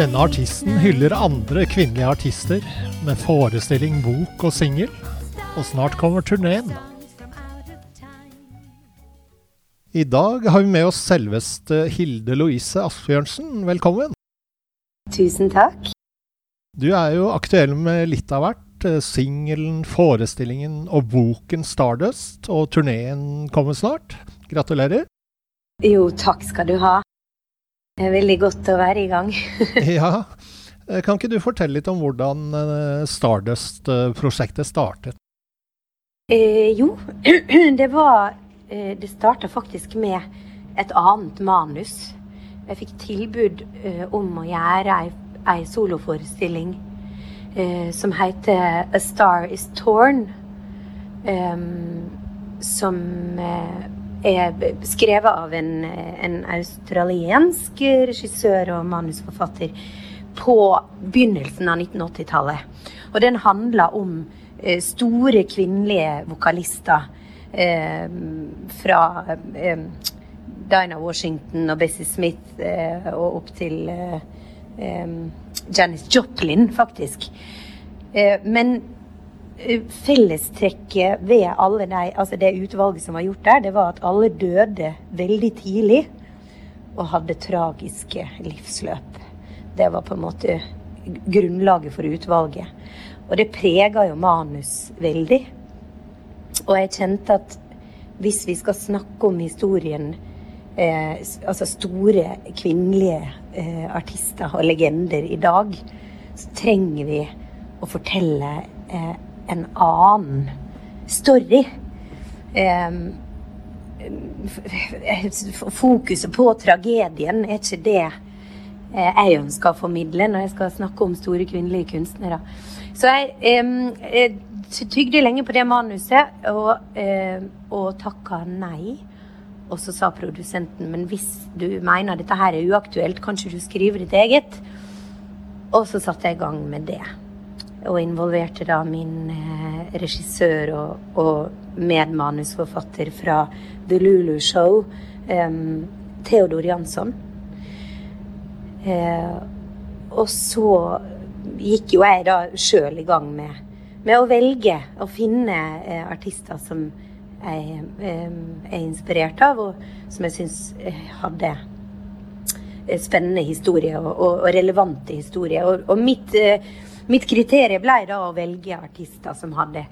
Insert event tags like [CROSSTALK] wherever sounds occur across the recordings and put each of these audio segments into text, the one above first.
Denne artisten hyller andre kvinnelige artister med forestilling, bok og singel. Og snart kommer turneen. I dag har vi med oss selveste Hilde Louise Asbjørnsen. Velkommen. Tusen takk. Du er jo aktuell med litt av hvert. Singelen, forestillingen og boken Stardust. Og turneen kommer snart. Gratulerer. Jo, takk skal du ha. Det er veldig godt å være i gang. [LAUGHS] Ja, eh, Kan ikke du fortelle litt om hvordan eh, Stardust-prosjektet startet? Eh, jo, [CLEARS THROAT] det var eh, Det starta faktisk med et annet manus. Jeg fikk tilbud eh, om å gjøre ei, ei soloforestilling eh, som heter A Star Is Torn. Som eh, er skrevet av en, en australiensk regissør og manusforfatter på begynnelsen av 1980-tallet. Og den handler om eh, store kvinnelige vokalister eh, fra eh, Dina Washington og Bessie Smith eh, og opp til eh, eh, Janis Joplin, faktisk. Men fellestrekket ved alle de, altså det utvalget som var gjort der, det var at alle døde veldig tidlig og hadde tragiske livsløp. Det var på en måte grunnlaget for utvalget. Og det prega jo manus veldig. Og jeg kjente at hvis vi skal snakke om historien eh, Altså store kvinnelige eh, artister og legender i dag, så trenger vi å fortelle eh, en annen story. Fokuset på tragedien er ikke det eh, jeg ønsker å formidle når jeg skal snakke om store kvinnelige kunstnere. Så jeg jeg tygde lenge på det manuset og, eh, og takka nei. Og så sa produsenten men hvis du mener dette her er uaktuelt, kan ikke du skrive ditt eget? Og så satte jeg i gang med det. Og involverte da min eh, regissør og, og medmanusforfatter fra The Lulu Show, um, Theodor Jansson. Uh, og så gikk jo jeg da sjøl i gang med, med å velge å finne uh, artister som jeg um, er inspirert av, og som jeg syns hadde spennende historie og, og, og relevante historier. Og, og mitt, eh, mitt kriterium ble da å velge artister som hadde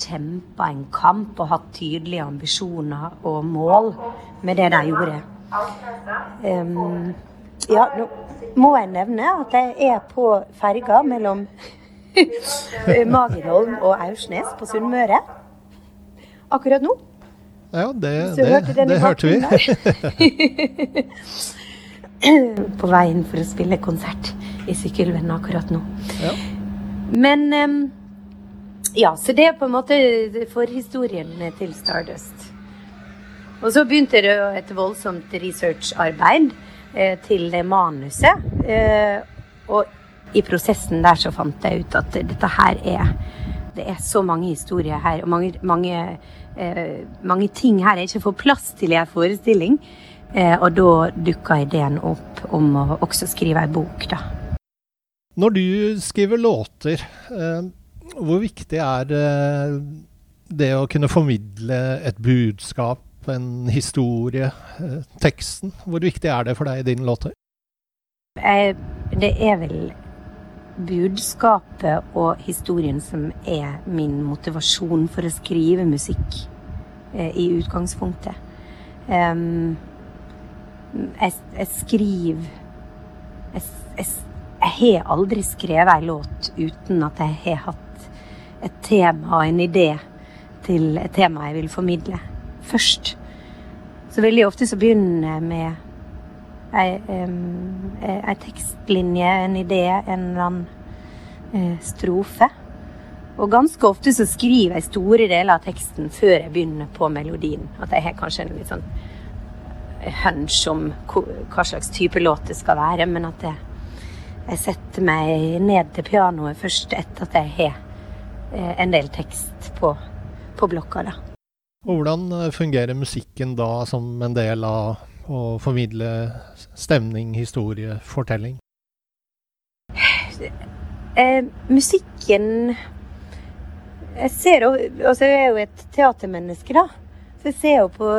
kjempa en kamp og hatt tydelige ambisjoner og mål med det de gjorde. Um, ja, nå må jeg nevne at jeg er på ferga mellom [LAUGHS] Magerholm og Aursnes på Sunnmøre akkurat nå. Ja, det, det, hørte det hørte vi. [LAUGHS] [LAUGHS] på veien for å spille konsert i Sykkylven akkurat nå. Ja. Men ja, så det er på en måte forhistorien til Stardust. Og så begynte det et voldsomt researcharbeid eh, til manuset. Eh, og i prosessen der så fant jeg ut at dette her er Det er så mange historier her, og mange, mange, eh, mange ting her jeg ikke får plass til i en forestilling. Eh, og da dukka ideen opp om å også skrive ei bok, da. Når du skriver låter, eh, Hvor viktig er eh, det å kunne formidle et budskap, en historie, eh, teksten? Hvor viktig er det for deg i dine låter? Det er vel budskapet og historien som er min motivasjon for å skrive musikk i utgangspunktet. Jeg, jeg skriver jeg, jeg, jeg har aldri skrevet en låt uten at jeg har hatt et tema en idé til et tema jeg vil formidle først. Så veldig ofte så begynner jeg med ei, eh, ei tekstlinje, en idé, en eller annen uh, strofe. Og ganske ofte så skriver jeg store deler av teksten før jeg begynner på melodien. At jeg har kanskje en litt sånn hunch om hva slags type låt det skal være, men at jeg, jeg setter meg ned til pianoet først etter at jeg har eh, en del tekst på, på blokka, da. Og hvordan eh, fungerer musikken da som en del av å formidle stemning, historie, fortelling? Eh, musikken Jeg ser jo Altså, jeg er jo et teatermenneske, da. Så jeg ser jo på,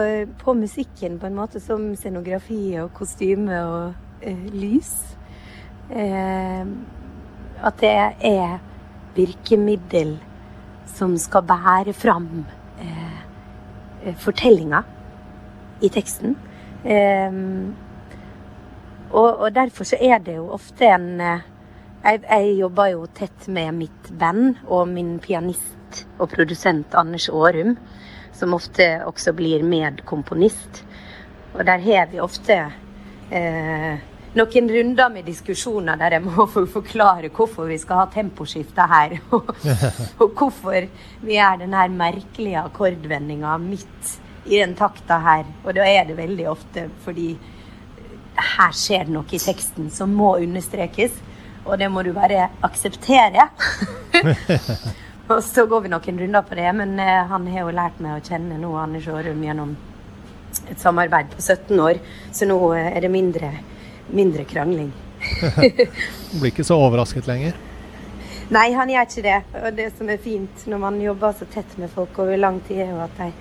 på musikken på en måte som scenografi og kostyme og eh, lys. Eh, at det er virkemiddel som skal bære fram eh, fortellinga i teksten. Eh, og, derfor så er det jo ofte en jeg, jeg jobber jo tett med mitt band og min pianist og produsent Anders Aarum, som ofte også blir medkomponist. Og der har vi ofte eh, noen runder med diskusjoner der jeg må forklare hvorfor vi skal ha temposkifte her, [LAUGHS] og, og hvorfor vi gjør den her merkelige akkordvendinga midt i den takta her. Og da er det veldig ofte fordi her skjer det noe i teksten som må understrekes, og det må du bare akseptere. [LAUGHS] og så går vi noen runder på det, men eh, han har jo lært meg å kjenne nå, Anders Aarum, gjennom et samarbeid på 17 år, så nå eh, er det mindre, mindre krangling. [LAUGHS] Du blir ikke så overrasket lenger? Nei, han gjør ikke det. Og det som er fint når man jobber så tett med folk over lang tid, er jo at, de,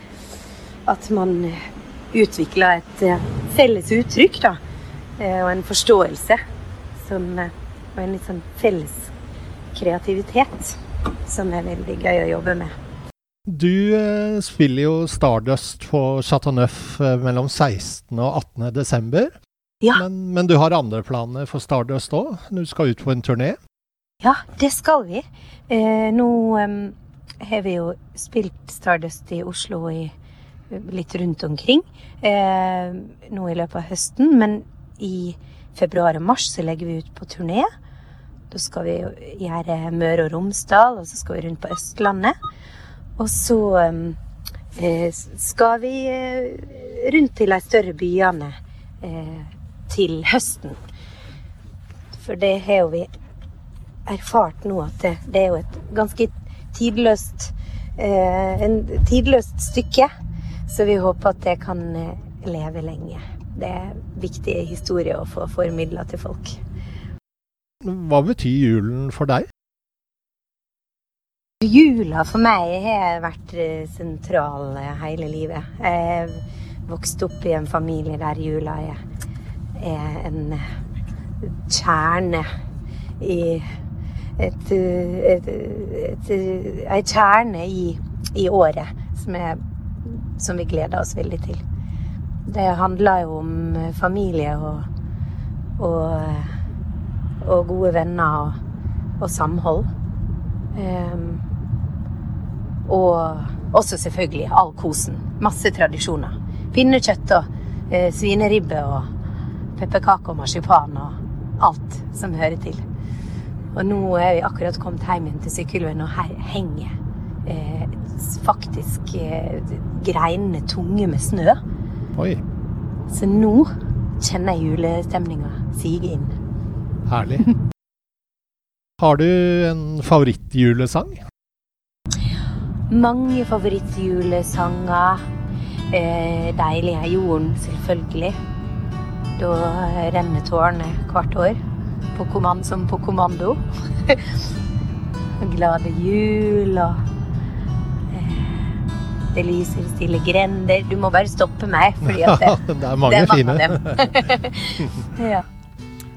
at man utvikler et eh, felles uttrykk, da. Eh, Og en forståelse. Som, eh, og en litt sånn felles kreativitet. Som er veldig gøy å jobbe med. Du spiller jo Stardust på Chateau Neuf eh, mellom 16. og 18. desember. Ja. Men, men du har andre planer for Stardust òg? Du skal ut på en turné? Ja, det skal vi. Eh, nå em, har vi jo spilt Stardust i Oslo i, litt rundt omkring. Eh, nå i løpet av høsten. Men i februar og mars så legger vi ut på turné. Da skal vi gjøre Møre og Romsdal, og så skal vi rundt på Østlandet. Og så eh, skal vi eh, rundt til de større byene eh, til høsten. For det har jo vi erfart nå at det, det er jo et ganske tidløst eh, en tidløst stykke. Så vi håper at det kan eh, leve lenge. Det er viktige historier å få formidla til folk. Hva betyr julen for deg? Jula for meg har vært eh, sentral eh, hele livet. Jeg vokste opp i en familie der jula er, er en eh, kjerne i et, kjerne i, i året som, er, som vi gleder oss veldig til. Det handler jo om familie og, og, og gode venner og, og samhold. Um, og også selvfølgelig all kosen. Masse tradisjoner. Pinnekjøtt og eh, svineribbe og pepperkaker og marsipan og alt som hører til. Og nå er vi akkurat kommet hjem igjen til sykkelveien, og her henger eh, faktisk eh, greinene tunge med snø. Oi, Så nå kjenner jeg julestemninga sige inn. herlig. Har du en favorittjulesang? Mange favorittjulesanger. Eh, 'Deilig er jorden', selvfølgelig. Da renne tårene hvert år. På kommand som på kommando. [LAUGHS] glade jul og eh, det lyser stille grender. Du må bare stoppe meg, fordi at det, [LAUGHS] det er mange det er mange [LAUGHS] ja.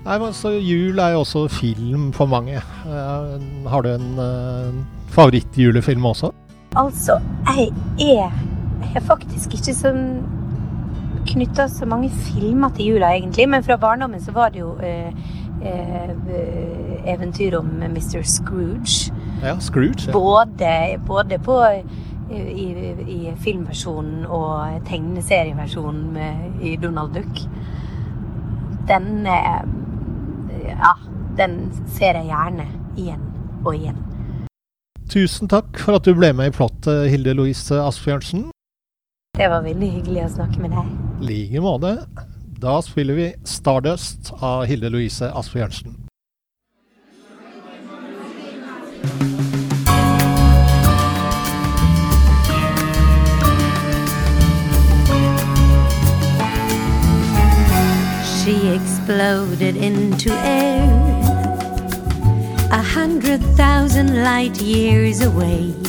Nei, men så Jul er jo også film for mange. Eh, har du en uh, favorittjulefilm også? Altså, jeg er, jeg er faktisk ikke sånn knytta så mange filmer til jula, egentlig. Men fra barndommen så var det jo eh, eh, eventyr om Mr. Scrooge. Ja, Scrooge. Ja. Både, både på i, i, i filmversjonen og tegneserieversjonen med, i Donald Duck. Den eh, Ja, den ser jeg gjerne igjen og igjen. Tusen takk for at du ble med i plottet, Hilde Louise Asbjørnsen. Det var veldig hyggelig å snakke med deg. Like måte. Da spiller vi Stardust av Hilde Louise Asbjørnsen. She exploded into air a hundred thousand light years away.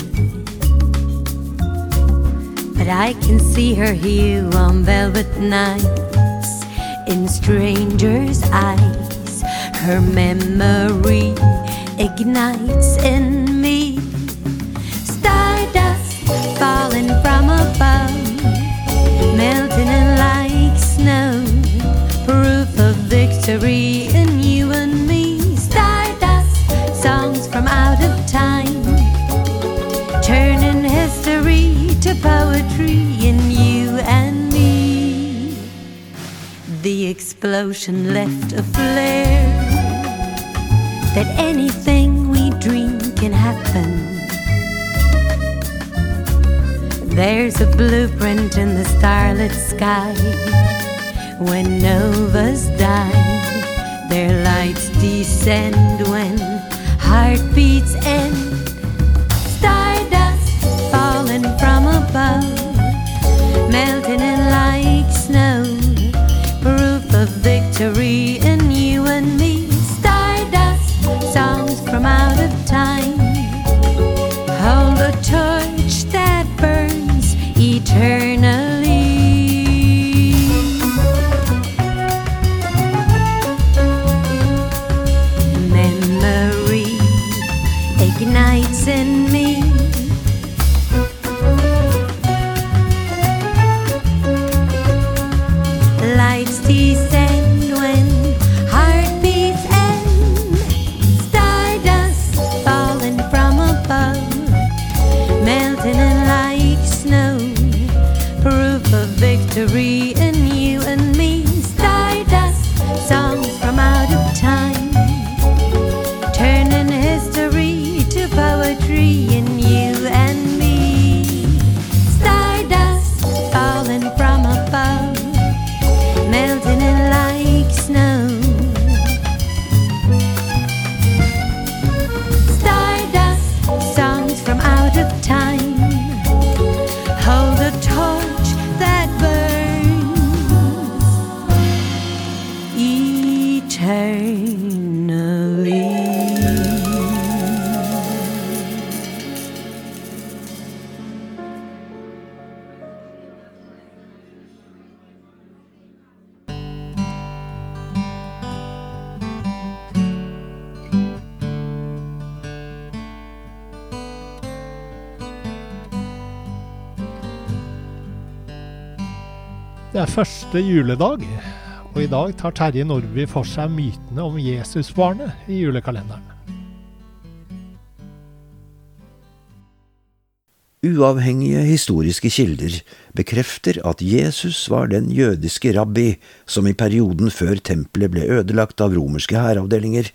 But I can see her hue on velvet nights in strangers' eyes. Her memory ignites in me. Stardust falling from above, melting in like snow. Proof of victory poetry in you and me. The explosion left a flare that anything we dream can happen. There's a blueprint in the starlit sky. When novas die, their lights descend when heartbeats end. Det er første juledag, og i dag tar Terje Nordby for seg mytene om Jesusbarnet i julekalenderen. Uavhengige historiske kilder bekrefter at Jesus var den jødiske rabbi som i perioden før tempelet ble ødelagt av romerske hæravdelinger,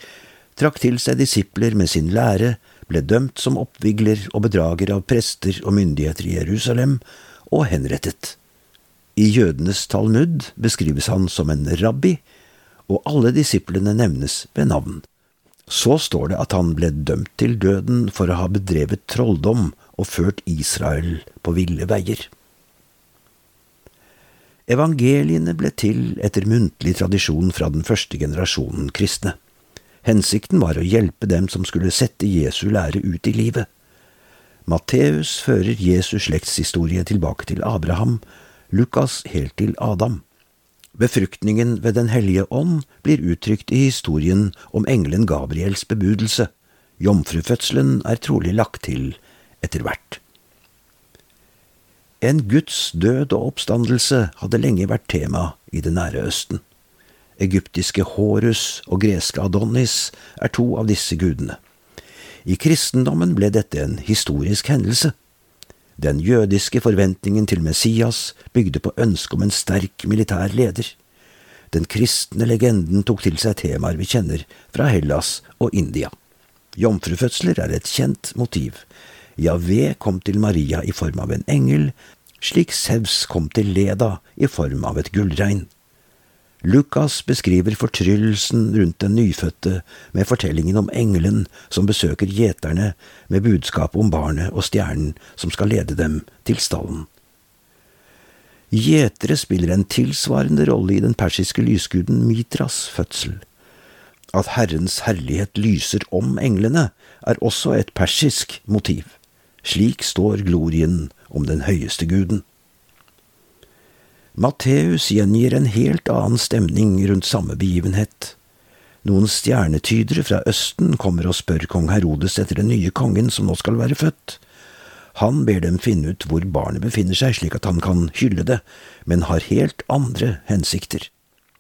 trakk til seg disipler med sin lære, ble dømt som oppvigler og bedrager av prester og myndigheter i Jerusalem, og henrettet. I jødenes talmud beskrives han som en rabbi, og alle disiplene nevnes ved navn. Så står det at han ble dømt til døden for å ha bedrevet trolldom og ført Israel på ville veier. Evangeliene ble til etter muntlig tradisjon fra den første generasjonen kristne. Hensikten var å hjelpe dem som skulle sette Jesu lære ut i livet. Matteus fører Jesus slektshistorie tilbake til Abraham, Lukas helt til Adam. Befruktningen ved Den hellige ånd blir uttrykt i historien om engelen Gabriels bebudelse. Jomfrufødselen er trolig lagt til etter hvert. En Guds død og oppstandelse hadde lenge vært tema i Det nære Østen. Egyptiske Horus og greske Adonis er to av disse gudene. I kristendommen ble dette en historisk hendelse. Den jødiske forventningen til Messias bygde på ønsket om en sterk militær leder. Den kristne legenden tok til seg temaer vi kjenner fra Hellas og India. Jomfrufødsler er et kjent motiv. Javé kom til Maria i form av en engel, slik Sevs kom til Leda i form av et gullregn. Lukas beskriver fortryllelsen rundt den nyfødte med fortellingen om engelen som besøker gjeterne med budskapet om barnet og stjernen som skal lede dem til stallen. Gjetere spiller en tilsvarende rolle i den persiske lysguden Mitras fødsel. At Herrens herlighet lyser om englene, er også et persisk motiv. Slik står glorien om den høyeste guden. Matteus gjengir en helt annen stemning rundt samme begivenhet. Noen stjernetydere fra Østen kommer og spør kong Herodes etter den nye kongen som nå skal være født. Han ber dem finne ut hvor barnet befinner seg, slik at han kan hylle det, men har helt andre hensikter.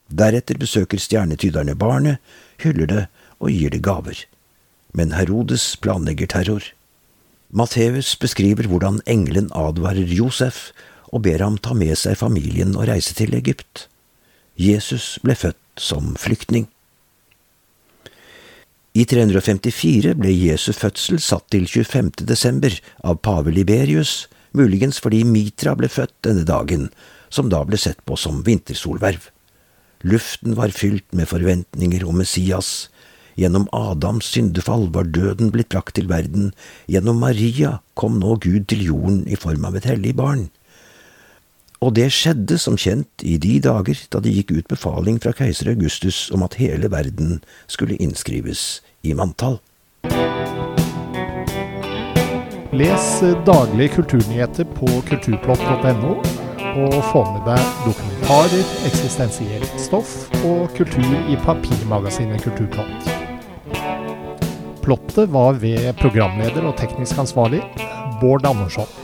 Deretter besøker stjernetyderne barnet, hyller det og gir det gaver. Men Herodes planlegger terror. Matteus beskriver hvordan engelen advarer Josef og ber ham ta med seg familien og reise til Egypt. Jesus ble født som flyktning. I 354 ble Jesu fødsel satt til 25. desember av pave Liberius, muligens fordi Mitra ble født denne dagen, som da ble sett på som vintersolverv. Luften var fylt med forventninger om Messias. Gjennom Adams syndefall var døden blitt brakt til verden. Gjennom Maria kom nå Gud til jorden i form av et hellig barn. Og det skjedde som kjent i de dager da det gikk ut befaling fra keiser Augustus om at hele verden skulle innskrives i manntall. Les daglige kulturnyheter på kulturplott.no, og få med deg dokumentarer, eksistensielt stoff og kultur i papirmagasinet Kulturplott. Plottet var ved programleder og teknisk ansvarlig Bård Andersson.